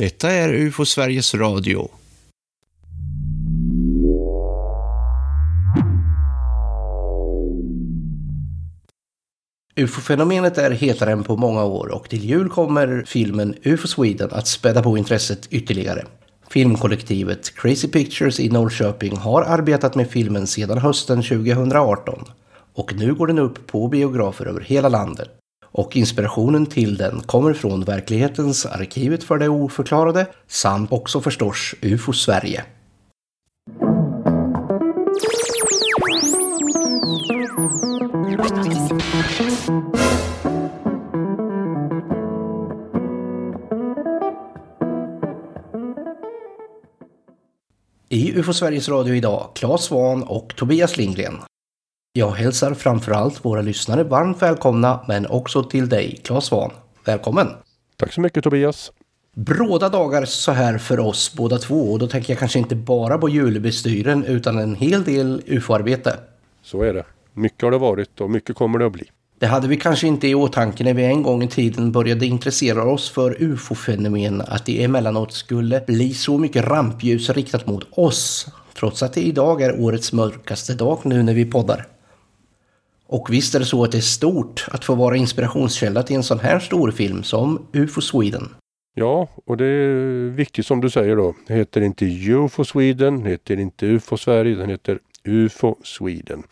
Detta är UFO Sveriges Radio. UFO-fenomenet är hetare än på många år och till jul kommer filmen UFO Sweden att späda på intresset ytterligare. Filmkollektivet Crazy Pictures i Norrköping har arbetat med filmen sedan hösten 2018 och nu går den upp på biografer över hela landet. Och inspirationen till den kommer från verklighetens Arkivet för det oförklarade samt också förstås UFO Sverige. I UFO Sveriges Radio idag, Claes Svahn och Tobias Lindgren. Jag hälsar framförallt våra lyssnare varmt välkomna, men också till dig, Claes Svan. Välkommen! Tack så mycket Tobias! Bråda dagar så här för oss båda två och då tänker jag kanske inte bara på julbestyren utan en hel del UFO-arbete. Så är det. Mycket har det varit och mycket kommer det att bli. Det hade vi kanske inte i åtanke när vi en gång i tiden började intressera oss för ufo-fenomen att det emellanåt skulle bli så mycket rampljus riktat mot oss. Trots att det idag är årets mörkaste dag nu när vi poddar. Och visst är det så att det är stort att få vara inspirationskälla till en sån här stor film som UFO Sweden. Ja, och det är viktigt som du säger då. Det heter inte UFO Sweden, det heter inte UFO Sverige, den heter UFO Sweden.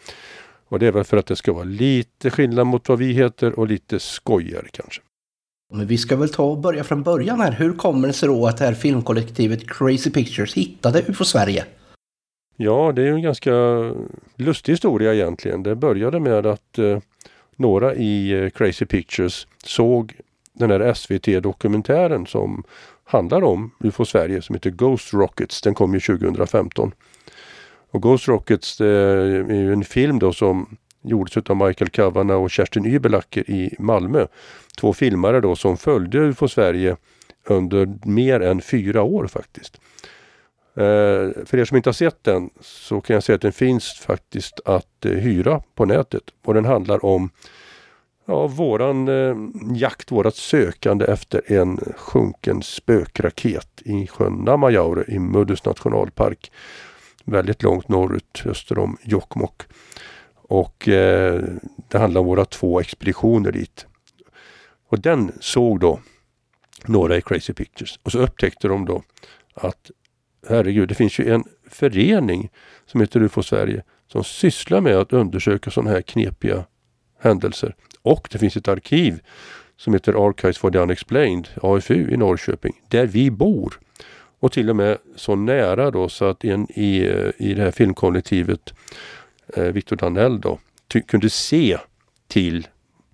Och det är väl för att det ska vara lite skillnad mot vad vi heter och lite skojigare kanske. Men vi ska väl ta och börja från början här. Hur kommer det sig då att det här filmkollektivet Crazy Pictures hittade UFO Sverige? Ja, det är ju en ganska lustig historia egentligen. Det började med att eh, några i eh, Crazy Pictures såg den här SVT-dokumentären som handlar om UFO Sverige som heter Ghost Rockets. Den kom ju 2015. Och Ghost Rockets eh, är ju en film då som gjordes av Michael Kavanagh och Kerstin Überlacker i Malmö. Två filmare då som följde UFO Sverige under mer än fyra år faktiskt. Eh, för er som inte har sett den så kan jag säga att den finns faktiskt att eh, hyra på nätet och den handlar om ja, våran eh, jakt, vårat sökande efter en sjunken spökraket i sjön Namajaure i Muddus nationalpark väldigt långt norrut öster om Jokkmokk. Och eh, det handlar om våra två expeditioner dit. Och den såg då några i Crazy Pictures och så upptäckte de då att herregud, det finns ju en förening som heter UFO Sverige som sysslar med att undersöka sådana här knepiga händelser. Och det finns ett arkiv som heter Archives for the Unexplained, AFU i Norrköping, där vi bor. Och till och med så nära då så att en i, eh, i det här filmkollektivet, eh, Victor Danell då, kunde se till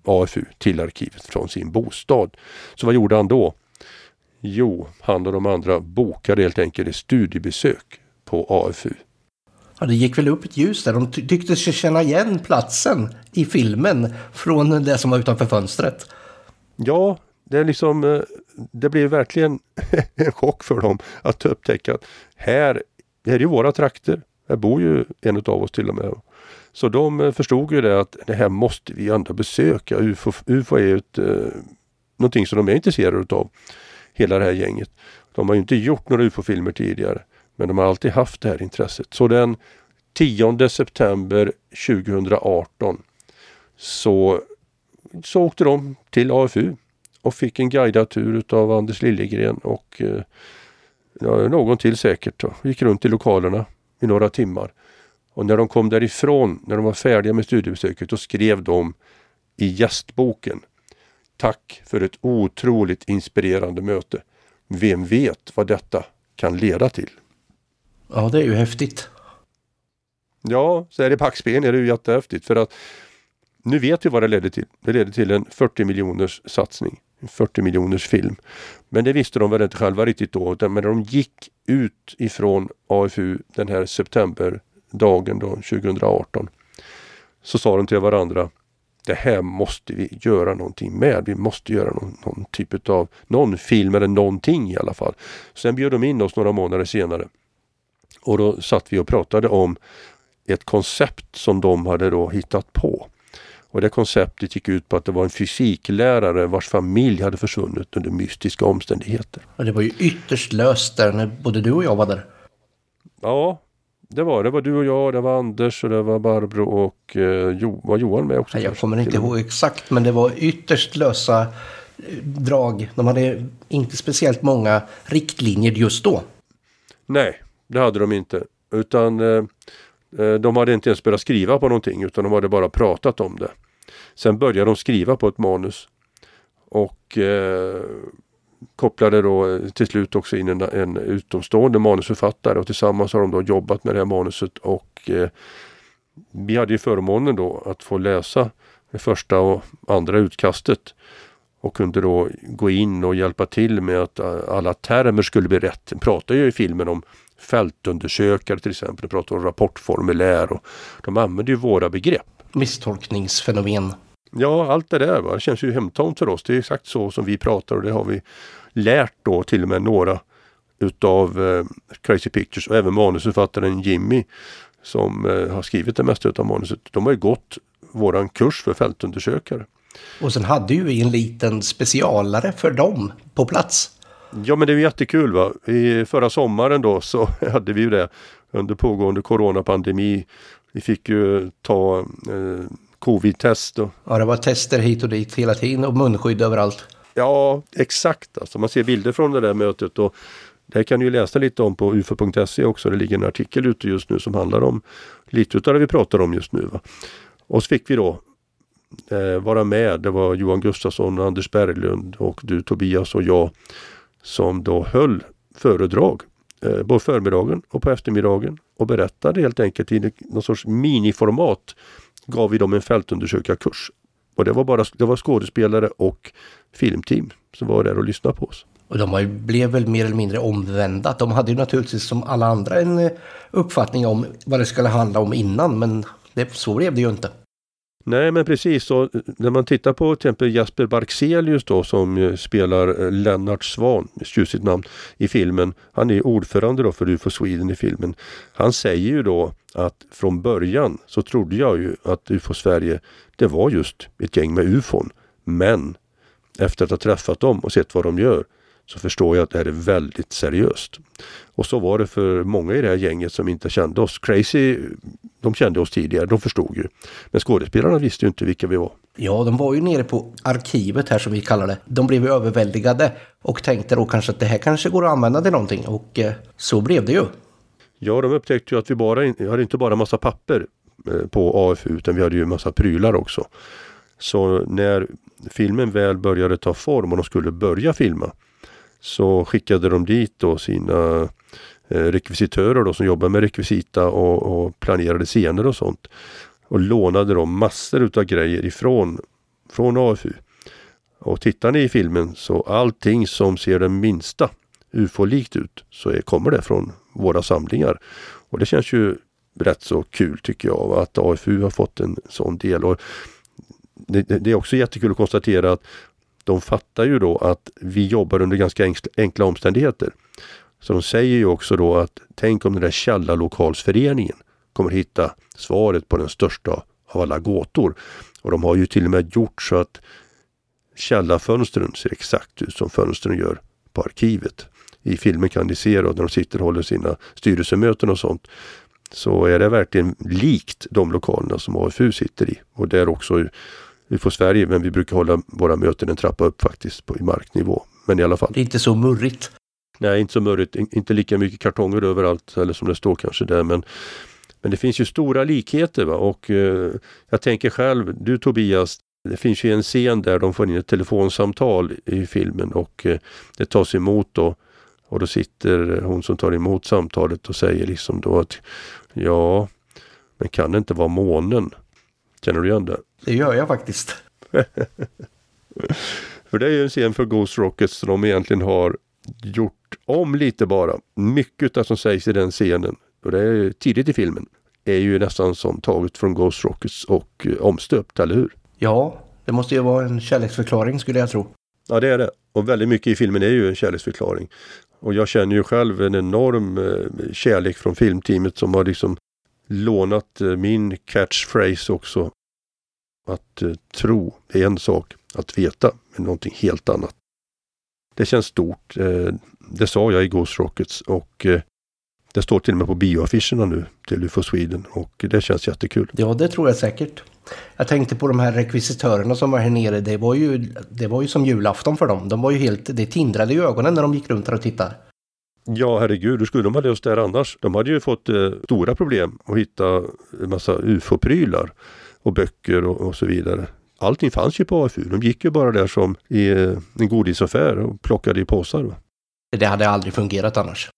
AFU, till arkivet från sin bostad. Så vad gjorde han då? Jo, han och de andra bokade helt enkelt ett studiebesök på AFU. Ja, det gick väl upp ett ljus där. De ty tyckte sig känna igen platsen i filmen från det som var utanför fönstret. Ja, det är liksom, eh, det blev verkligen en chock för dem att upptäcka att här, det här är ju våra trakter. Här bor ju en av oss till och med. Så de eh, förstod ju det att det här måste vi ändå besöka. UFO, UFO är ju ett, eh, någonting som de är intresserade utav. Hela det här gänget. De har ju inte gjort några UFO-filmer tidigare. Men de har alltid haft det här intresset. Så den 10 september 2018 så, så åkte de till AFU och fick en guidad tur utav Anders Liljegren och eh, ja, någon till säkert. Då. Gick runt i lokalerna i några timmar. Och när de kom därifrån, när de var färdiga med studiebesöket, då skrev de i gästboken Tack för ett otroligt inspirerande möte. Vem vet vad detta kan leda till? Ja, det är ju häftigt. Ja, så är det backspegeln är det ju jättehäftigt för att nu vet vi vad det ledde till. Det ledde till en 40 miljoners satsning. 40 miljoners film. Men det visste de väl inte själva riktigt då. Utan när de gick ut ifrån AFU den här septemberdagen då, 2018 så sa de till varandra det här måste vi göra någonting med. Vi måste göra någon, någon typ av någon film eller någonting i alla fall. Sen bjöd de in oss några månader senare. Och då satt vi och pratade om ett koncept som de hade då hittat på. Och det konceptet gick ut på att det var en fysiklärare vars familj hade försvunnit under mystiska omständigheter. Och det var ju ytterst löst där när både du och jag var där. Ja, det var det. var du och jag, det var Anders och det var Barbro och eh, jo, var Johan med också? Nej, jag kommer inte ihåg exakt men det var ytterst lösa eh, drag. De hade inte speciellt många riktlinjer just då. Nej, det hade de inte. Utan eh, eh, de hade inte ens börjat skriva på någonting utan de hade bara pratat om det. Sen började de skriva på ett manus. Och eh, kopplade då eh, till slut också in en, en utomstående manusförfattare och tillsammans har de då jobbat med det här manuset och eh, vi hade ju förmånen då att få läsa det första och andra utkastet och kunde då gå in och hjälpa till med att eh, alla termer skulle bli rätt. De pratar ju i filmen om fältundersökare till exempel, de pratar om rapportformulär och de använder ju våra begrepp. Misstolkningsfenomen. Ja, allt det där va? det känns ju hemtamt för oss. Det är exakt så som vi pratar och det har vi lärt då till och med några utav eh, Crazy Pictures och även manusförfattaren Jimmy som eh, har skrivit det mesta utav manuset. De har ju gått våran kurs för fältundersökare. Och sen hade ju en liten specialare för dem på plats. Ja men det är ju jättekul va. I förra sommaren då så hade vi ju det under pågående coronapandemi. Vi fick ju ta eh, covid-test. Och... Ja, det var tester hit och dit hela tiden och munskydd överallt. Ja, exakt. Alltså, man ser bilder från det där mötet och det kan du ju läsa lite om på ufo.se också. Det ligger en artikel ute just nu som handlar om lite utav det vi pratar om just nu. Va? Och så fick vi då eh, vara med. Det var Johan Gustafsson, Anders Berglund och du Tobias och jag som då höll föredrag eh, på förmiddagen och på eftermiddagen och berättade helt enkelt i någon sorts miniformat gav vi dem en fältundersökarkurs. Och det var bara det var skådespelare och filmteam som var där och lyssnade på oss. Och de blev väl mer eller mindre omvända. De hade ju naturligtvis som alla andra en eh, uppfattning om vad det skulle handla om innan men det, så blev det ju inte. Nej men precis, och eh, när man tittar på till exempel Jasper Barkselius då som eh, spelar eh, Lennart Svan, tjusigt namn, i filmen. Han är ordförande då för UFO Sweden i filmen. Han säger ju då att från början så trodde jag ju att UFO Sverige det var just ett gäng med ufon. Men efter att ha träffat dem och sett vad de gör så förstår jag att det här är väldigt seriöst. Och så var det för många i det här gänget som inte kände oss. Crazy, de kände oss tidigare, de förstod ju. Men skådespelarna visste ju inte vilka vi var. Ja, de var ju nere på arkivet här som vi kallar det. De blev överväldigade och tänkte då kanske att det här kanske går att använda till någonting och eh, så blev det ju. Ja, de upptäckte ju att vi bara, hade inte bara massa papper eh, på AFU utan vi hade ju massa prylar också. Så när filmen väl började ta form och de skulle börja filma så skickade de dit då sina eh, rekvisitörer då som jobbar med rekvisita och, och planerade scener och sånt. Och lånade de massor utav grejer ifrån från AFU. Och tittar ni i filmen så allting som ser det minsta ufo-likt ut så är, kommer det från våra samlingar. Och det känns ju rätt så kul tycker jag att AFU har fått en sån del. Och det, det är också jättekul att konstatera att de fattar ju då att vi jobbar under ganska enkla omständigheter. Så de säger ju också då att tänk om den där källarlokalsföreningen kommer hitta svaret på den största av alla gåtor. Och de har ju till och med gjort så att källarfönstren ser exakt ut som fönstren gör på arkivet. I filmen kan ni se då när de sitter och håller sina styrelsemöten och sånt. Så är det verkligen likt de lokalerna som AFU sitter i. Och där också vi får Sverige, men vi brukar hålla våra möten en trappa upp faktiskt på, i marknivå. Men i alla fall. Det är inte så murrigt. Nej, inte så murrigt. Inte lika mycket kartonger överallt, eller som det står kanske där. Men, men det finns ju stora likheter. Va? Och eh, jag tänker själv, du Tobias, det finns ju en scen där de får in ett telefonsamtal i filmen och eh, det tas emot då. Och då sitter hon som tar emot samtalet och säger liksom då att ja, men kan det inte vara månen? Känner du igen det? Det gör jag faktiskt. för det är ju en scen för Ghost Rockets som de egentligen har gjort om lite bara. Mycket av som sägs i den scenen, och det är tidigt i filmen, är ju nästan som taget från Ghost Rockets och eh, omstöpt, eller hur? Ja, det måste ju vara en kärleksförklaring skulle jag tro. Ja, det är det. Och väldigt mycket i filmen är ju en kärleksförklaring. Och jag känner ju själv en enorm eh, kärlek från filmteamet som har liksom lånat eh, min catchphrase också. Att eh, tro är en sak, att veta är någonting helt annat. Det känns stort. Eh, det sa jag i Ghost Rockets och det står till och med på bioaffischerna nu till UFO Sweden och det känns jättekul. Ja, det tror jag säkert. Jag tänkte på de här rekvisitörerna som var här nere. Det var ju, det var ju som julafton för dem. De var ju helt, det tindrade i ögonen när de gick runt här och tittade. Ja, herregud, hur skulle de ha löst det här annars? De hade ju fått eh, stora problem att hitta en massa ufo-prylar och böcker och, och, så vidare. Allting fanns ju på AFU. De gick ju bara där som i eh, en godisaffär och plockade i påsar. Va? Det hade aldrig fungerat annars.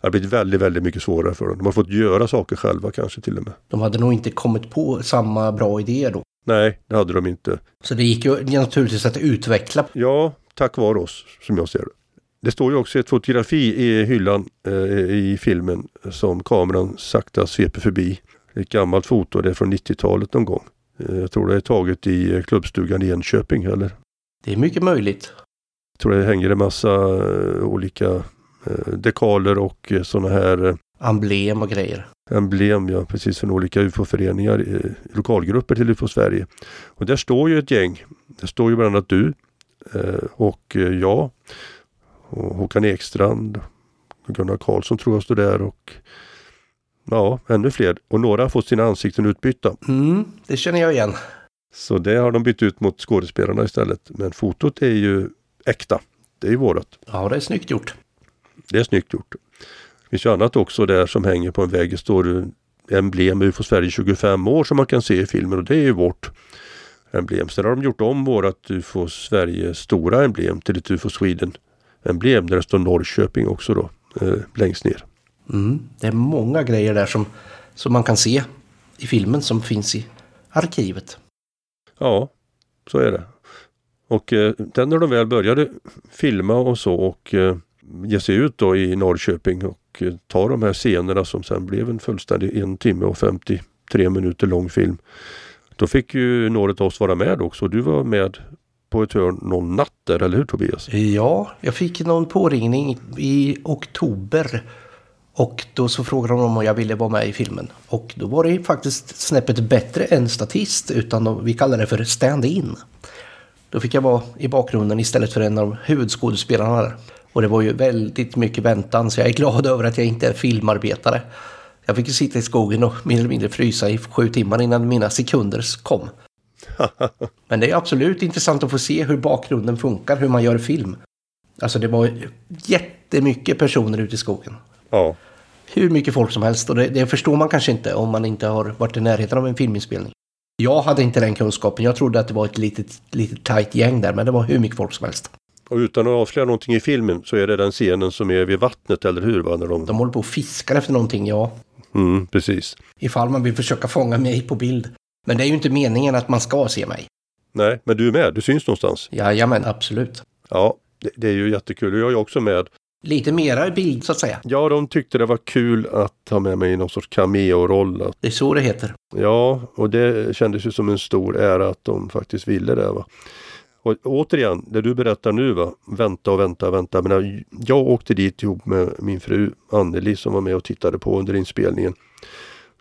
Det har blivit väldigt, väldigt mycket svårare för dem. De har fått göra saker själva kanske till och med. De hade nog inte kommit på samma bra idéer då. Nej, det hade de inte. Så det gick ju naturligtvis att utveckla. Ja, tack vare oss som jag ser det. Det står ju också ett fotografi i hyllan eh, i filmen som kameran sakta sveper förbi. Ett gammalt foto, det är från 90-talet någon gång. Eh, jag tror det är taget i eh, klubbstugan i Enköping eller? Det är mycket möjligt. Jag tror det hänger en massa eh, olika dekaler och sådana här Emblem och grejer. Emblem, ja precis från olika UFO-föreningar, lokalgrupper till UFO Sverige. Och där står ju ett gäng. Det står ju bland annat du och jag och Håkan Ekstrand. Gunnar Karlsson tror jag står där och ja, ännu fler. Och några har fått sina ansikten utbytta. Mm, det känner jag igen. Så det har de bytt ut mot skådespelarna istället. Men fotot är ju äkta. Det är ju vårat. Ja, det är snyggt gjort. Det är snyggt gjort. Det finns ju annat också där som hänger på en vägg. Det står emblem UFO Sverige 25 år som man kan se i filmen och det är ju vårt emblem. Sen har de gjort om vårat UFO Sverige stora emblem till ett UFO Sweden emblem där det står Norrköping också då eh, längst ner. Mm, det är många grejer där som, som man kan se i filmen som finns i arkivet. Ja, så är det. Och eh, den när de väl började filma och så och eh, ge sig ut då i Norrköping och eh, ta de här scenerna som sen blev en fullständig en timme och 53 minuter lång film. Då fick ju några av oss vara med också. Du var med på ett hörn någon natt där, eller hur Tobias? Ja, jag fick någon påringning i oktober. Och då så frågade de om jag ville vara med i filmen. Och då var det faktiskt snäppet bättre än statist, utan vi kallade det för stand-in. Då fick jag vara i bakgrunden istället för en av huvudskådespelarna där. Och det var ju väldigt mycket väntan, så jag är glad över att jag inte är filmarbetare. Jag fick ju sitta i skogen och mer eller mindre frysa i sju timmar innan mina sekunder kom. Men det är absolut intressant att få se hur bakgrunden funkar, hur man gör film. Alltså det var jättemycket personer ute i skogen. Ja. Hur mycket folk som helst och det, det, förstår man kanske inte om man inte har varit i närheten av en filminspelning. Jag hade inte den kunskapen. Jag trodde att det var ett litet, litet tajt gäng där, men det var hur mycket folk som helst. Och utan att avslöja någonting i filmen så är det den scenen som är vid vattnet, eller hur? Va? När de... de håller på och fiskar efter någonting, ja. Mm, precis. Ifall man vill försöka fånga mig på bild. Men det är ju inte meningen att man ska se mig. Nej, men du är med. Du syns någonstans. Jajamän, absolut. Ja, det, det är ju jättekul. Jag är också med. Lite mera bild så att säga. Ja, de tyckte det var kul att ha med mig i någon sorts cameo-roll. Det är så det heter. Ja, och det kändes ju som en stor ära att de faktiskt ville det. Va? Och återigen, det du berättar nu va, vänta och vänta, vänta. Men jag åkte dit ihop med min fru Anneli som var med och tittade på under inspelningen.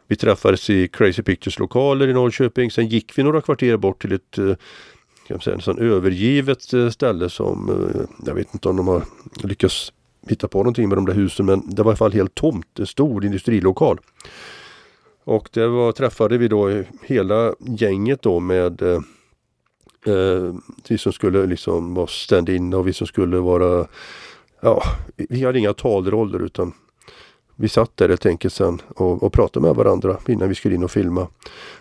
Vi träffades i Crazy Pictures lokaler i Norrköping. Sen gick vi några kvarter bort till ett eh, kan säga, en övergivet eh, ställe som eh, jag vet inte om de har lyckats hitta på någonting med de där husen men det var i alla fall helt tomt. En stor industrilokal. Och där var, träffade vi då hela gänget då med eh, vi som skulle liksom vara stand-in och vi som skulle vara Ja, vi hade inga talroller utan vi satt där helt enkelt sen och, och pratade med varandra innan vi skulle in och filma.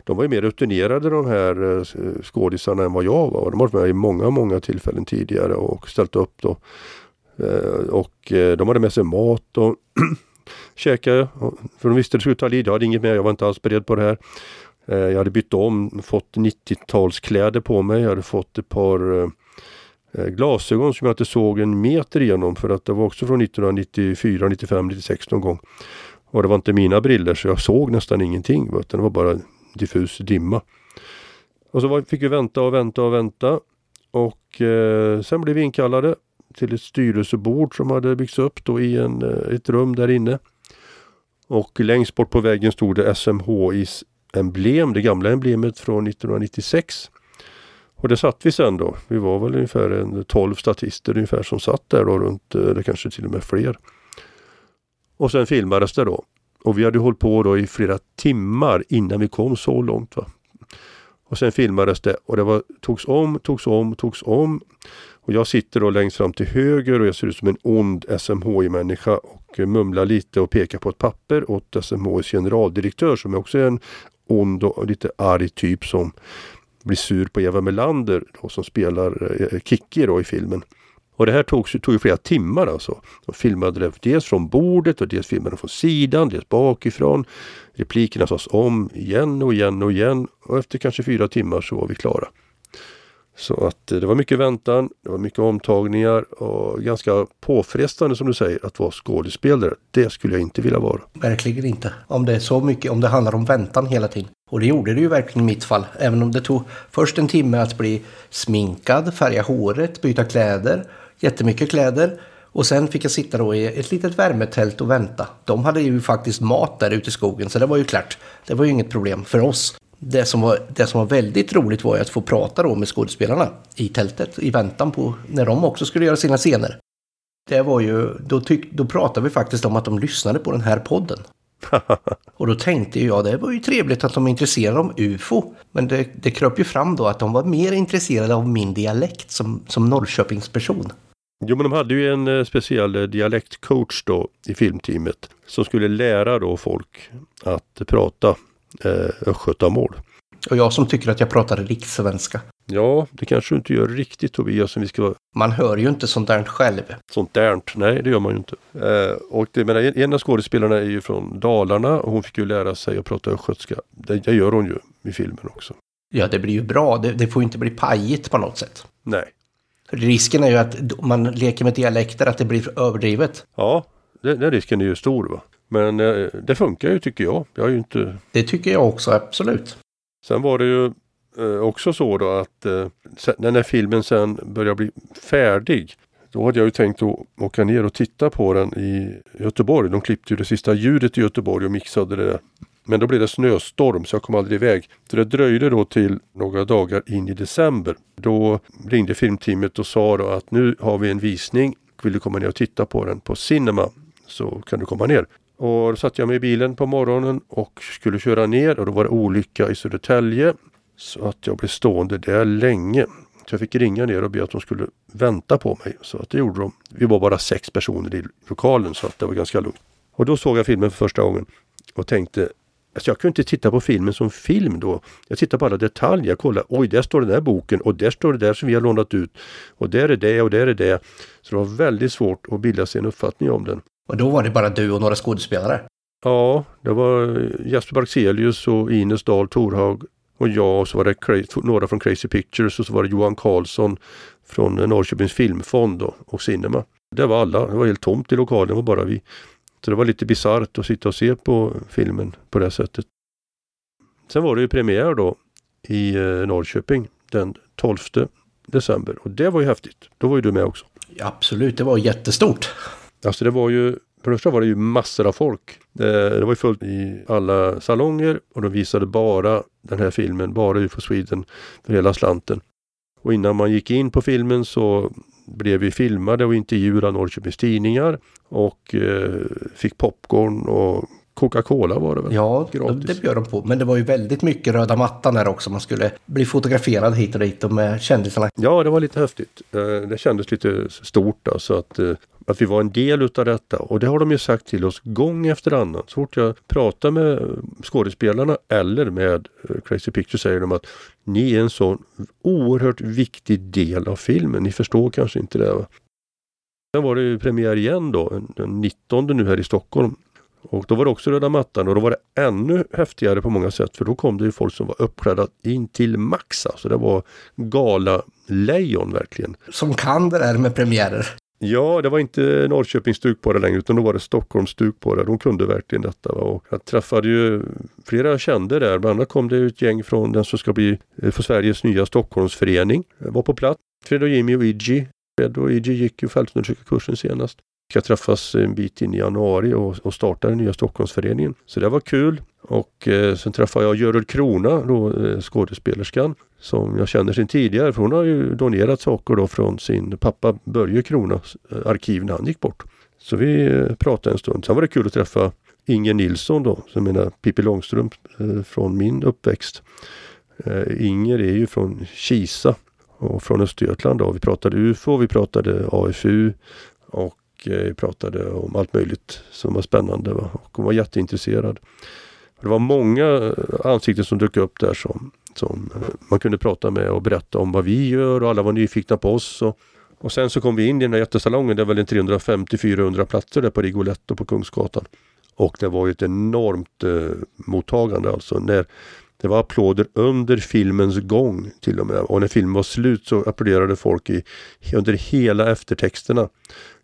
De var ju mer rutinerade de här eh, skådisarna än vad jag var. De har varit med i många, många tillfällen tidigare och ställt upp då. Eh, och eh, de hade med sig mat och käkade. För de visste att det skulle ta tid. Jag hade inget med, jag var inte alls beredd på det här. Eh, jag hade bytt om, fått 90-talskläder på mig. Jag hade fått ett par eh, Eh, glasögon som jag inte såg en meter igenom för att det var också från 1994, 95, 96 någon gång. Och det var inte mina briller så jag såg nästan ingenting. Utan det var bara diffus dimma. Och så fick vi vänta och vänta och vänta. Och eh, sen blev vi inkallade till ett styrelsebord som hade byggts upp då i en, eh, ett rum där inne. Och längst bort på väggen stod det SMHIs emblem, det gamla emblemet från 1996. Och det satt vi sen då. Vi var väl ungefär en 12 statister ungefär som satt där då runt, eh, eller kanske till och med fler. Och sen filmades det då. Och vi hade hållit på då i flera timmar innan vi kom så långt. Va? Och sen filmades det och det var, togs om, togs om, togs om. Och jag sitter då längst fram till höger och jag ser ut som en ond SMHI-människa och eh, mumlar lite och pekar på ett papper åt SMHIs generaldirektör som också är en ond och lite arg typ som blir sur på Eva Melander då, som spelar eh, Kikki då i filmen. Och det här tog, tog ju flera timmar alltså. De filmade det dels från bordet och dels filmade de från sidan, dels bakifrån. Replikerna sades om igen och igen och igen och efter kanske fyra timmar så var vi klara. Så att eh, det var mycket väntan, det var mycket omtagningar och ganska påfrestande som du säger att vara skådespelare. Det skulle jag inte vilja vara. Verkligen inte. Om det är så mycket, om det handlar om väntan hela tiden. Och det gjorde det ju verkligen i mitt fall. Även om det tog först en timme att bli sminkad, färga håret, byta kläder. Jättemycket kläder. Och sen fick jag sitta då i ett litet värmetält och vänta. De hade ju faktiskt mat där ute i skogen så det var ju klart. Det var ju inget problem för oss det som, var, det som var väldigt roligt var ju att få prata då med skådespelarna i tältet i väntan på när de också skulle göra sina scener. Det var ju, då, tyck, då pratade vi faktiskt om att de lyssnade på den här podden. och då tänkte jag, det var ju trevligt att de är intresserade av UFO. Men det, det kröp ju fram då att de var mer intresserade av min dialekt som, som Norrköpingsperson. Jo men de hade ju en eh, speciell eh, dialektcoach då i filmteamet som skulle lära då folk att prata eh, östgötamål. Och jag som tycker att jag pratar rikssvenska. Ja, det kanske du inte gör riktigt Tobias. Som vi ska... Man hör ju inte sånt där själv. Sånt där, nej det gör man ju inte. Eh, och det, menar, en av skådespelarna är ju från Dalarna och hon fick ju lära sig att prata östgötska. Det, det gör hon ju i filmen också. Ja, det blir ju bra. Det, det får ju inte bli pajigt på något sätt. Nej. Risken är ju att man leker med dialekter, att det blir överdrivet. Ja, den risken är ju stor. Va? Men eh, det funkar ju tycker jag. jag ju inte... Det tycker jag också, absolut. Sen var det ju eh, också så då att eh, sen, när filmen sen började bli färdig då hade jag ju tänkt att åka ner och titta på den i Göteborg. De klippte ju det sista ljudet i Göteborg och mixade det. Men då blev det snöstorm så jag kom aldrig iväg. Så det dröjde då till några dagar in i december. Då ringde filmteamet och sa då att nu har vi en visning. Vill du komma ner och titta på den på Cinema så kan du komma ner. Och då satte jag mig i bilen på morgonen och skulle köra ner och då var det olycka i Södertälje. Så att jag blev stående där länge. Så jag fick ringa ner och be att de skulle vänta på mig. Så att det gjorde de. Vi var bara sex personer i lokalen så att det var ganska lugnt. Och då såg jag filmen för första gången och tänkte Alltså jag kunde inte titta på filmen som film då. Jag tittade på alla detaljer. Jag kollade, oj där står den där boken och där står det där som vi har lånat ut. Och där är det och där är det. Så det var väldigt svårt att bilda sig en uppfattning om den. Och då var det bara du och några skådespelare? Ja, det var Jesper Barkselius och Ines Dahl Torhag och jag och så var det några från Crazy Pictures och så var det Johan Karlsson från Norrköpings filmfond och, och Cinema. Det var alla, det var helt tomt i lokalen, det var bara vi. Så det var lite bisarrt att sitta och se på filmen på det sättet. Sen var det ju premiär då i eh, Norrköping den 12 december och det var ju häftigt. Då var ju du med också. Ja, absolut, det var jättestort. Alltså det var ju, för det första var det ju massor av folk. Det, det var ju fullt i alla salonger och de visade bara den här filmen, bara UFO Sweden för hela slanten. Och innan man gick in på filmen så blev vi filmade och intervjuade av Norrköpings Tidningar och eh, fick popcorn och Coca-Cola var det väl? Ja, Gratis. det bjöd de på. Men det var ju väldigt mycket röda mattan där också. Man skulle bli fotograferad hit och dit och med kändisarna. Ja, det var lite häftigt. Eh, det kändes lite stort alltså att, eh, att vi var en del utav detta. Och det har de ju sagt till oss gång efter annan. Så fort jag pratar med skådespelarna eller med eh, Crazy Pictures säger de att ni är en sån oerhört viktig del av filmen. Ni förstår kanske inte det. Va? Sen var det ju premiär igen då, den 19 nu här i Stockholm. Och då var det också röda mattan och då var det ännu häftigare på många sätt för då kom det ju folk som var uppklädda in till max. Alltså det var gala lejon verkligen. Som kan det där med premiärer. Ja, det var inte Norrköpings stuk på det längre utan då var det Stockholms stuk på det. De kunde verkligen detta. Och jag träffade ju flera jag kände där. Bland annat kom det ett gäng från den som ska bli eh, för Sveriges nya Stockholmsförening. Jag var på plats. Fred och Jimmy och Iggy. Fred och Iggy gick ju fältundersökarkursen senast ska träffas en bit in i januari och, och starta den nya Stockholmsföreningen. Så det var kul. Och eh, sen träffade jag Görel Krona, då, eh, skådespelerskan, som jag känner sedan tidigare. För hon har ju donerat saker då från sin pappa Börje Kronas eh, arkiv när han gick bort. Så vi eh, pratade en stund. Sen var det kul att träffa Inger Nilsson då, som menar Pippi Långstrump eh, från min uppväxt. Eh, Inger är ju från Kisa och från Östergötland. Då. Vi pratade UFO, vi pratade AFU och och pratade om allt möjligt som var spännande. Va? Och hon var jätteintresserad. Det var många eh, ansikten som dök upp där som, som eh, man kunde prata med och berätta om vad vi gör och alla var nyfikna på oss. Och, och sen så kom vi in i den här jättesalongen. Det var väl 350-400 platser där på Rigoletto på Kungsgatan. Och det var ju ett enormt eh, mottagande alltså. När det var applåder under filmens gång till och med. Och när filmen var slut så applåderade folk i, under hela eftertexterna.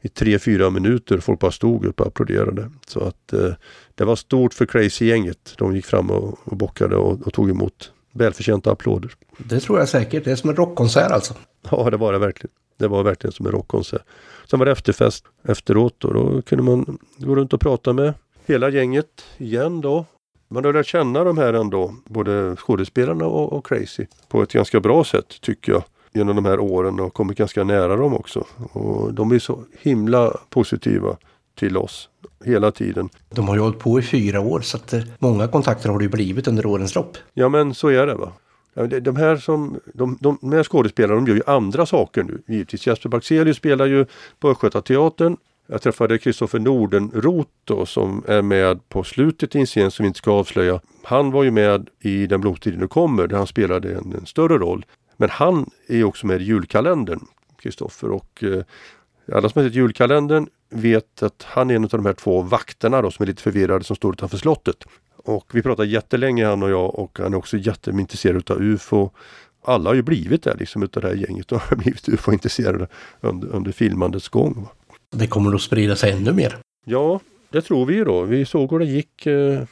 I tre, fyra minuter. Folk bara stod upp och applåderade. Så att eh, det var stort för Crazy-gänget. De gick fram och, och bockade och, och tog emot välförtjänta applåder. Det tror jag säkert. Det är som en rockkonsert alltså. Ja, det var det verkligen. Det var verkligen som en rockkonsert. Sen var det efterfest efteråt och då kunde man gå runt och prata med hela gänget igen då. Man har lärt känna de här ändå, både skådespelarna och, och Crazy, på ett ganska bra sätt tycker jag. Genom de här åren och kommit ganska nära dem också. Och de är så himla positiva till oss hela tiden. De har ju hållit på i fyra år så att eh, många kontakter har det ju blivit under årens lopp. Ja men så är det va. De här, som, de, de, de här skådespelarna de gör ju andra saker nu. Givetvis Jesper Baxelius spelar ju på Östgötateatern jag träffade Kristoffer Nordenroth som är med på slutet i en scen som vi inte ska avslöja. Han var ju med i Den blomstiden nu kommer där han spelade en, en, större roll. Men han är också med i julkalendern, Kristoffer. Och eh, alla som har sett julkalendern vet att han är en av de här två vakterna då, som är lite förvirrade som står utanför slottet. Och vi pratar jättelänge han och jag och han är också jätteintresserad utav UFO. Alla har ju blivit det liksom utav det här gänget och har blivit UFO-intresserade under, under filmandets gång. Det kommer att sprida sig ännu mer. Ja, det tror vi ju då. Vi såg hur det gick eh,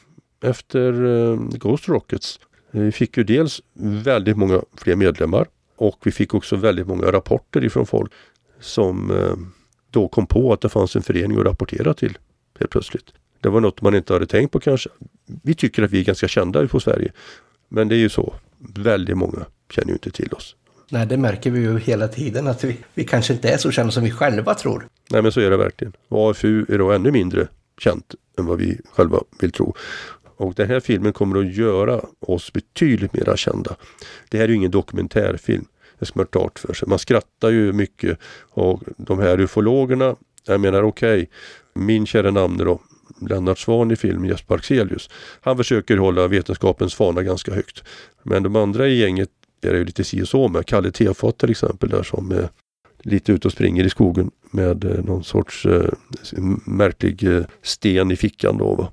efter eh, Ghost Rockets. Vi fick ju dels väldigt många fler medlemmar och vi fick också väldigt många rapporter ifrån folk som eh, då kom på att det fanns en förening att rapportera till helt plötsligt. Det var något man inte hade tänkt på kanske. Vi tycker att vi är ganska kända på Sverige. Men det är ju så. Väldigt många känner ju inte till oss. Nej, det märker vi ju hela tiden att vi, vi kanske inte är så kända som vi själva tror. Nej, men så är det verkligen. Och AFU är då ännu mindre känt än vad vi själva vill tro. Och den här filmen kommer att göra oss betydligt mer kända. Det här är ju ingen dokumentärfilm. Det ska man ha klart för sig. Man skrattar ju mycket och de här ufologerna, jag menar okej, okay, min kära namne då, Lennart Svan i filmen, Jesper Axelius. Han försöker hålla vetenskapens fana ganska högt. Men de andra i gänget är det ju lite si och så med. Kalle Tefat till exempel där som är lite ute och springer i skogen med eh, någon sorts eh, märklig eh, sten i fickan då. Va?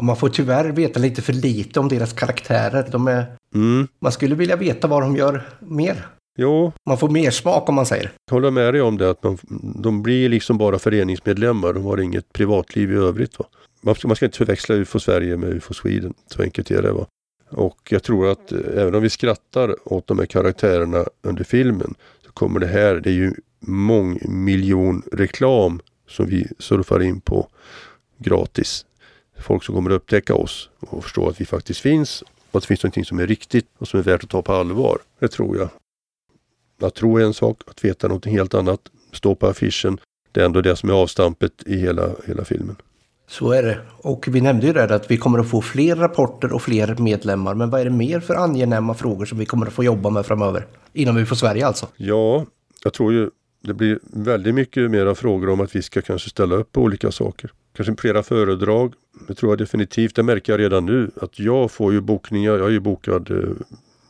Man får tyvärr veta lite för lite om deras karaktärer. De är... Mm. Man skulle vilja veta vad de gör mer. Jo. Man får mer smak om man säger. Jag håller med dig om det att man, de blir liksom bara föreningsmedlemmar. De har inget privatliv i övrigt. Va? Man, ska, man ska inte förväxla UFO Sverige med UFO Sweden. Så enkelt är det. Va? Och jag tror att eh, även om vi skrattar åt de här karaktärerna under filmen så kommer det här, det är ju mångmiljon reklam som vi surfar in på gratis. Folk som kommer att upptäcka oss och förstå att vi faktiskt finns och att det finns någonting som är riktigt och som är värt att ta på allvar. Det tror jag. Att tro är en sak, att veta någonting helt annat, stå på affischen. Det är ändå det som är avstampet i hela, hela filmen. Så är det. Och vi nämnde ju där att vi kommer att få fler rapporter och fler medlemmar. Men vad är det mer för angenäma frågor som vi kommer att få jobba med framöver? Innan vi får Sverige alltså. Ja, jag tror ju det blir väldigt mycket mera frågor om att vi ska kanske ställa upp på olika saker. Kanske flera föredrag. Det tror jag definitivt. Det märker jag redan nu. Att jag får ju bokningar. Jag är ju bokad eh,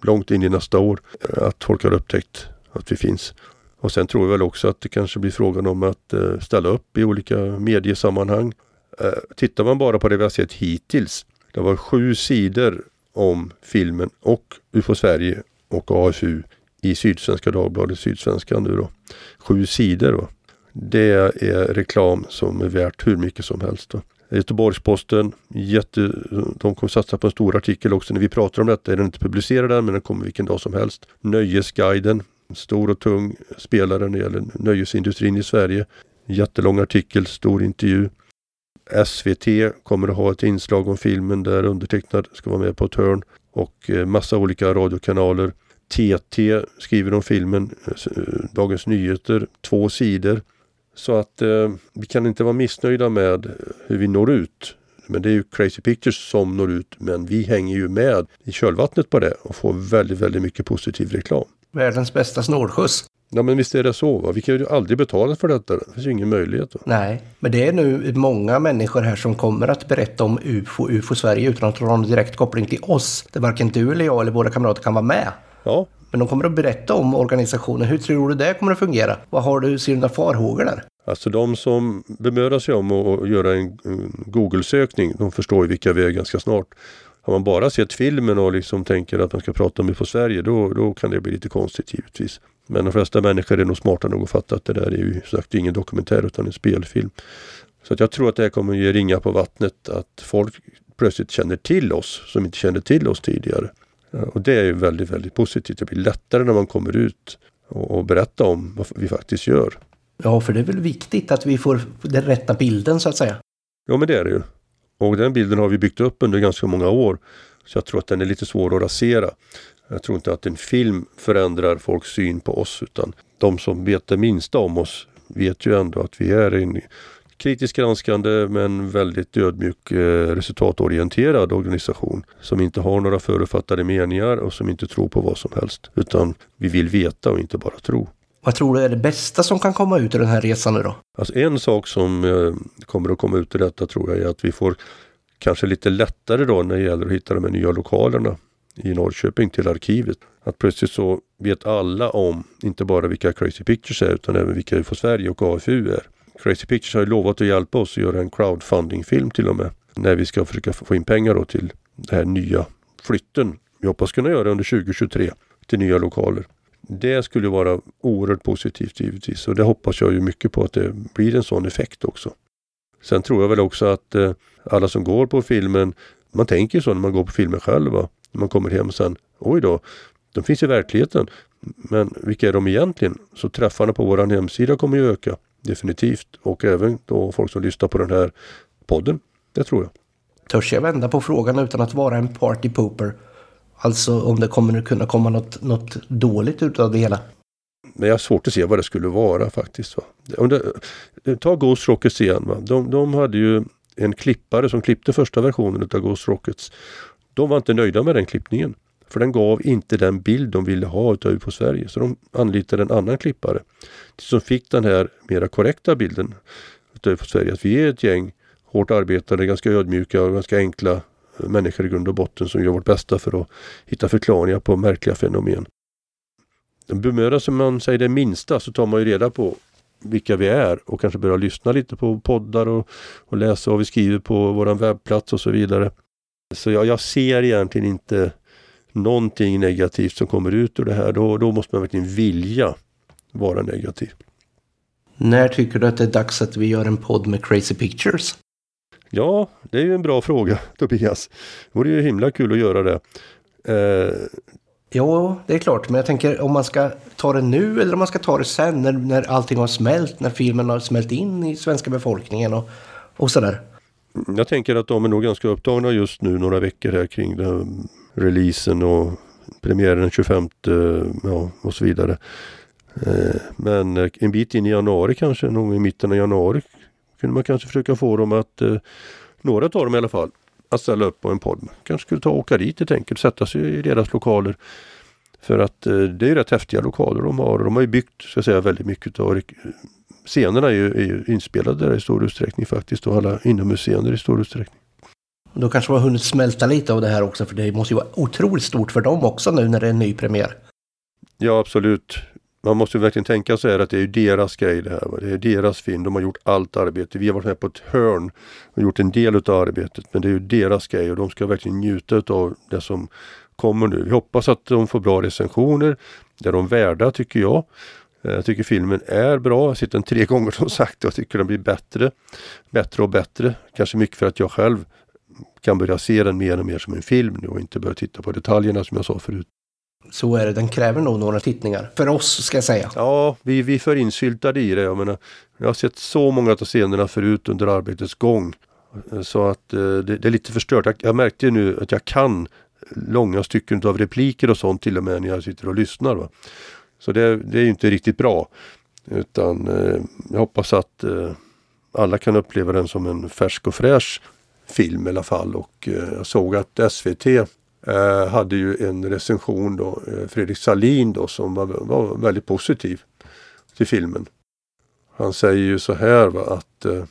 långt in i nästa år. Eh, att folk har upptäckt att vi finns. Och sen tror jag väl också att det kanske blir frågan om att eh, ställa upp i olika mediesammanhang. Eh, tittar man bara på det vi har sett hittills. Det var sju sidor om filmen och UFO Sverige och AFU i Sydsvenska Dagbladet, Sydsvenskan nu då. Sju sidor. Va? Det är reklam som är värt hur mycket som helst. Då. Göteborgs-Posten, jätte, de kommer satsa på en stor artikel också när vi pratar om detta. Är den inte publicerad än men den kommer vilken dag som helst. Nöjesguiden, stor och tung spelare när det gäller nöjesindustrin i Sverige. Jättelång artikel, stor intervju. SVT kommer att ha ett inslag om filmen där undertecknad ska vara med på ett hörn och eh, massa olika radiokanaler. TT skriver om filmen, eh, Dagens Nyheter, två sidor. Så att eh, vi kan inte vara missnöjda med eh, hur vi når ut. Men det är ju Crazy Pictures som når ut men vi hänger ju med i kölvattnet på det och får väldigt, väldigt mycket positiv reklam. Världens bästa snålskjuts. Ja men visst är det så. Va? Vi kan ju aldrig betala för detta. Det finns ju ingen möjlighet. Va? Nej, men det är nu många människor här som kommer att berätta om UFO, UFO Sverige utan att ha någon direkt koppling till oss. Där varken du eller jag eller våra kamrater kan vara med. Ja. Men de kommer att berätta om organisationen. Hur tror du det kommer att fungera? Vad har du, ser du några farhågor där? Alltså de som bemödar sig om att göra en Google-sökning, de förstår ju vilka vi är ganska snart. Har man bara sett filmen och liksom tänker att man ska prata om UFO Sverige, då, då kan det bli lite konstigt givetvis. Men de flesta människor är nog smarta nog att fatta att det där är ju sagt ingen dokumentär utan en spelfilm. Så att jag tror att det här kommer ge ringa på vattnet att folk plötsligt känner till oss som inte kände till oss tidigare. Och det är ju väldigt, väldigt positivt. Det blir lättare när man kommer ut och, och berättar om vad vi faktiskt gör. Ja, för det är väl viktigt att vi får den rätta bilden så att säga. Ja, men det är det ju. Och den bilden har vi byggt upp under ganska många år. Så jag tror att den är lite svår att rasera. Jag tror inte att en film förändrar folks syn på oss utan de som vet det minsta om oss vet ju ändå att vi är en kritiskt granskande men väldigt ödmjuk eh, resultatorienterad organisation som inte har några förutfattade meningar och som inte tror på vad som helst utan vi vill veta och inte bara tro. Vad tror du är det bästa som kan komma ut ur den här resan nu då? Alltså en sak som eh, kommer att komma ut ur detta tror jag är att vi får kanske lite lättare då när det gäller att hitta de här nya lokalerna i Norrköping till arkivet. Att plötsligt så vet alla om, inte bara vilka Crazy Pictures är utan även vilka UFO Sverige och AFU är. Crazy Pictures har ju lovat att hjälpa oss att göra en crowdfunding-film till och med. När vi ska försöka få in pengar då till den här nya flytten. Vi hoppas kunna göra under 2023 till nya lokaler. Det skulle vara oerhört positivt givetvis och det hoppas jag ju mycket på att det blir en sån effekt också. Sen tror jag väl också att eh, alla som går på filmen, man tänker så när man går på filmen själv. Va? När man kommer hem sen, oj då, de finns i verkligheten. Men vilka är de egentligen? Så träffarna på vår hemsida kommer ju öka definitivt och även då folk som lyssnar på den här podden. Det tror jag. Törs jag vända på frågan utan att vara en party pooper? Alltså om det kommer kunna komma något, något dåligt utav det hela? Men jag har svårt att se vad det skulle vara faktiskt. Va? Om det, ta Ghost Rockets igen. Va? De, de hade ju en klippare som klippte första versionen av Ghost Rockets. De var inte nöjda med den klippningen. För den gav inte den bild de ville ha utav på Sverige. Så de anlitade en annan klippare. Som fick den här mera korrekta bilden utav på Sverige. Att vi är ett gäng hårt arbetande, ganska ödmjuka och ganska enkla människor i grund och botten som gör vårt bästa för att hitta förklaringar på märkliga fenomen. Bemödar sig man sig det minsta så tar man ju reda på vilka vi är och kanske börjar lyssna lite på poddar och, och läsa vad vi skriver på vår webbplats och så vidare. Så jag, jag ser egentligen inte någonting negativt som kommer ut ur det här. Då, då måste man verkligen vilja vara negativ. När tycker du att det är dags att vi gör en podd med Crazy Pictures? Ja, det är ju en bra fråga Tobias. Det vore ju himla kul att göra det. Eh... Jo, det är klart. Men jag tänker om man ska ta det nu eller om man ska ta det sen när, när allting har smält, när filmen har smält in i svenska befolkningen och, och sådär. Jag tänker att de är nog ganska upptagna just nu några veckor här kring den releasen och premiären den 25 ja, och så vidare. Eh, men en bit in i januari kanske, någon i mitten av januari kunde man kanske försöka få dem att, eh, några av dem i alla fall, att ställa upp på en podd. Kanske skulle ta och åka dit helt enkelt, sätta sig i deras lokaler. För att eh, det är rätt häftiga lokaler de har. De har ju byggt så att säga, väldigt mycket av scenerna är ju, är ju inspelade där i stor utsträckning faktiskt och alla inomhusscener i stor utsträckning. Då kanske man har hunnit smälta lite av det här också för det måste ju vara otroligt stort för dem också nu när det är en ny premiär. Ja absolut. Man måste verkligen tänka så här att det är deras grej det här. Va? Det är deras film. De har gjort allt arbete. Vi har varit med på ett hörn och gjort en del av arbetet. Men det är ju deras grej och de ska verkligen njuta av det som kommer nu. Vi hoppas att de får bra recensioner. Det är de värda tycker jag. Eh, jag tycker filmen är bra. Jag har sett den tre gånger som sagt och jag tycker den blir bättre. Bättre och bättre. Kanske mycket för att jag själv kan börja se den mer och mer som en film nu och inte börja titta på detaljerna som jag sa förut. Så är det, den kräver nog några tittningar. För oss ska jag säga. Ja, vi, vi är för insyltade i det. Jag, menar, jag har sett så många av scenerna förut under arbetets gång. Så att eh, det, det, är lite förstört. Jag, jag märkte nu att jag kan långa stycken av repliker och sånt till och med när jag sitter och lyssnar. Va? Så det, det är inte riktigt bra. Utan eh, jag hoppas att eh, alla kan uppleva den som en färsk och fräsch film i alla fall. Och eh, jag såg att SVT eh, hade ju en recension då, eh, Fredrik Salin då som var, var, väldigt positiv till filmen. Han säger ju så här va, att eh,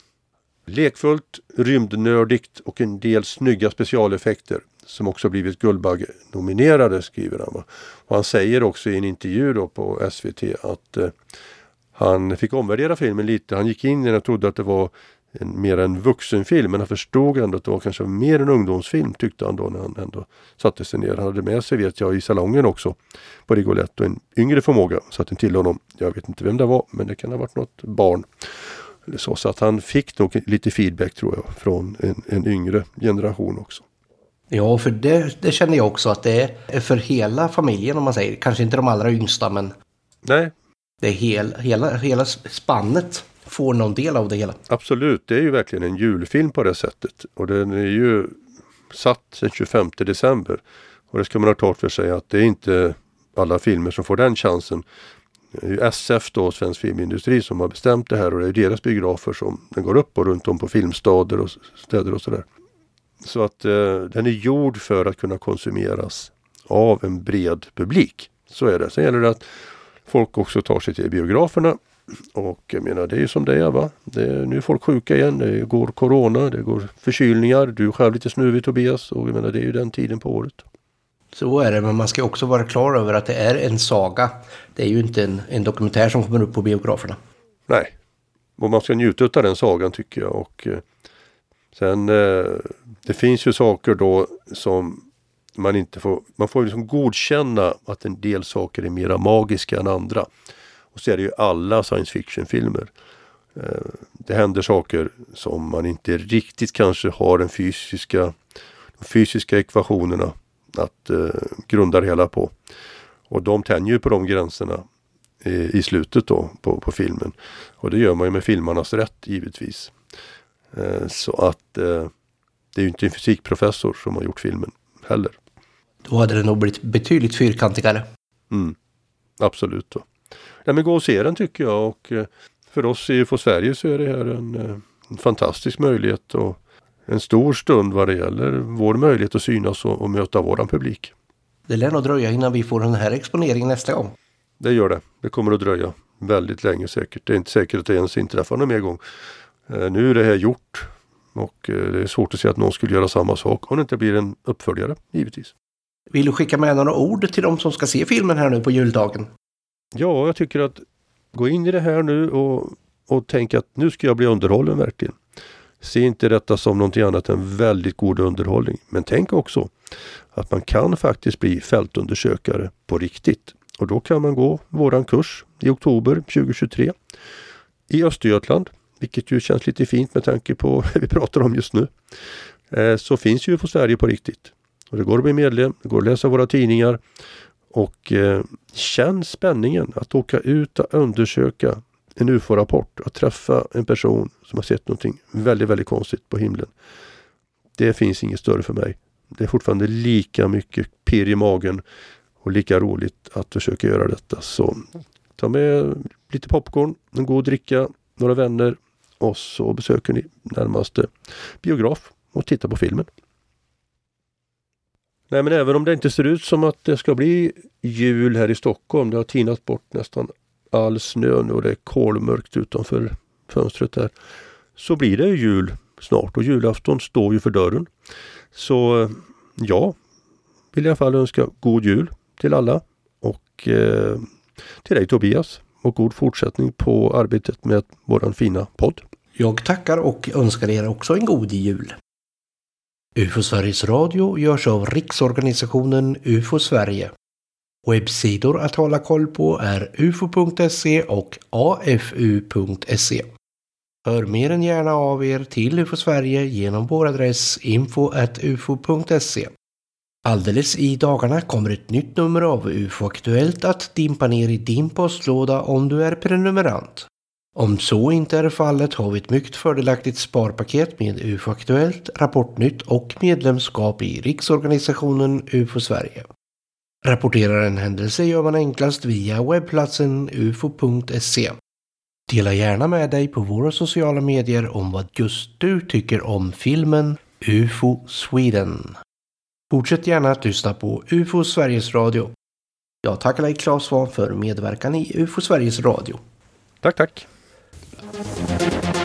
lekfullt, rymdnördigt och en del snygga specialeffekter som också blivit Guldbagge-nominerade skriver han. Va? Och han säger också i en intervju då på SVT att eh, han fick omvärdera filmen lite. Han gick in i den och trodde att det var en, mer en vuxenfilm men han förstod ändå att det var kanske mer en ungdomsfilm tyckte han då när han ändå satte sig ner. Han hade med sig vet jag i salongen också på Rigoletto en yngre förmåga så att den till honom. Jag vet inte vem det var men det kan ha varit något barn. Eller så, så att han fick nog lite feedback tror jag från en, en yngre generation också. Ja, för det, det känner jag också att det är för hela familjen om man säger. Kanske inte de allra yngsta men Nej, det är hel, hela, hela spannet får någon del av det hela. Absolut, det är ju verkligen en julfilm på det sättet. Och den är ju satt den 25 december. Och det ska man ha klart för sig att det är inte alla filmer som får den chansen. Det är ju SF då, Svensk Filmindustri, som har bestämt det här och det är deras biografer som den går upp på runt om på filmstäder och städer och sådär. Så att eh, den är gjord för att kunna konsumeras av en bred publik. Så är det. Sen gäller det att folk också tar sig till biograferna. Och jag menar det är ju som det är va. Det är, nu är folk sjuka igen. Det går Corona, det går förkylningar. Du är själv lite snuvig Tobias och jag menar det är ju den tiden på året. Så är det, men man ska också vara klar över att det är en saga. Det är ju inte en, en dokumentär som kommer upp på biograferna. Nej, och man ska njuta av den sagan tycker jag. Och eh, sen eh, det finns ju saker då som man inte får, man får liksom godkänna att en del saker är mera magiska än andra. Och så är det ju alla science fiction-filmer. Eh, det händer saker som man inte riktigt kanske har den fysiska, de fysiska ekvationerna att eh, grunda det hela på. Och de tänjer ju på de gränserna i, i slutet då på, på, filmen. Och det gör man ju med filmarnas rätt givetvis. Eh, så att eh, det är ju inte en fysikprofessor som har gjort filmen heller. Då hade det nog blivit betydligt fyrkantigare. Mm, absolut. Då. Nej, men gå och se den tycker jag och eh, för oss i UFO Sverige så är det här en, eh, en fantastisk möjlighet och en stor stund vad det gäller vår möjlighet att synas och, och möta våran publik. Det lär nog dröja innan vi får den här exponeringen nästa gång. Det gör det. Det kommer att dröja väldigt länge säkert. Det är inte säkert att det ens inträffar någon mer gång. Eh, nu är det här gjort och det är svårt att se att någon skulle göra samma sak om det inte blir en uppföljare givetvis. Vill du skicka med några ord till de som ska se filmen här nu på juldagen? Ja, jag tycker att gå in i det här nu och, och tänk att nu ska jag bli underhållen verkligen. Se inte detta som någonting annat än väldigt god underhållning. Men tänk också att man kan faktiskt bli fältundersökare på riktigt. Och då kan man gå våran kurs i oktober 2023 i Östergötland, vilket ju känns lite fint med tanke på vad vi pratar om just nu. Eh, så finns ju på Sverige på riktigt. Och det går att bli medlem, det går att läsa våra tidningar och eh, känn spänningen att åka ut och undersöka en UFO-rapport, att träffa en person som har sett någonting väldigt, väldigt konstigt på himlen. Det finns inget större för mig. Det är fortfarande lika mycket pirr i magen och lika roligt att försöka göra detta. Så ta med lite popcorn, en god dricka, några vänner och så besöker ni närmaste biograf och tittar på filmen. Nej men även om det inte ser ut som att det ska bli jul här i Stockholm. Det har tinat bort nästan all snö nu och det är kolmörkt utanför fönstret där. Så blir det jul snart och julafton står ju för dörren. Så eh, ja, vill i alla fall önska god jul till alla och eh, till dig Tobias och god fortsättning på arbetet med våran fina podd. Jag tackar och önskar er också en god jul. UFO Sveriges Radio görs av Riksorganisationen UFO Sverige. Webbsidor att hålla koll på är ufo.se och afu.se. Hör mer än gärna av er till UFO Sverige genom vår adress info.ufo.se. Alldeles i dagarna kommer ett nytt nummer av UFO Aktuellt att dimpa ner i din postlåda om du är prenumerant. Om så inte är fallet har vi ett mycket fördelaktigt sparpaket med UFO Aktuellt, Rapportnytt och medlemskap i Riksorganisationen UFO Sverige. Rapporterar en händelse gör man enklast via webbplatsen ufo.se. Dela gärna med dig på våra sociala medier om vad just du tycker om filmen UFO Sweden. Fortsätt gärna att lyssna på UFO Sveriges Radio. Jag tackar dig Claes Svahn för medverkan i UFO Sveriges Radio. Tack, tack. Música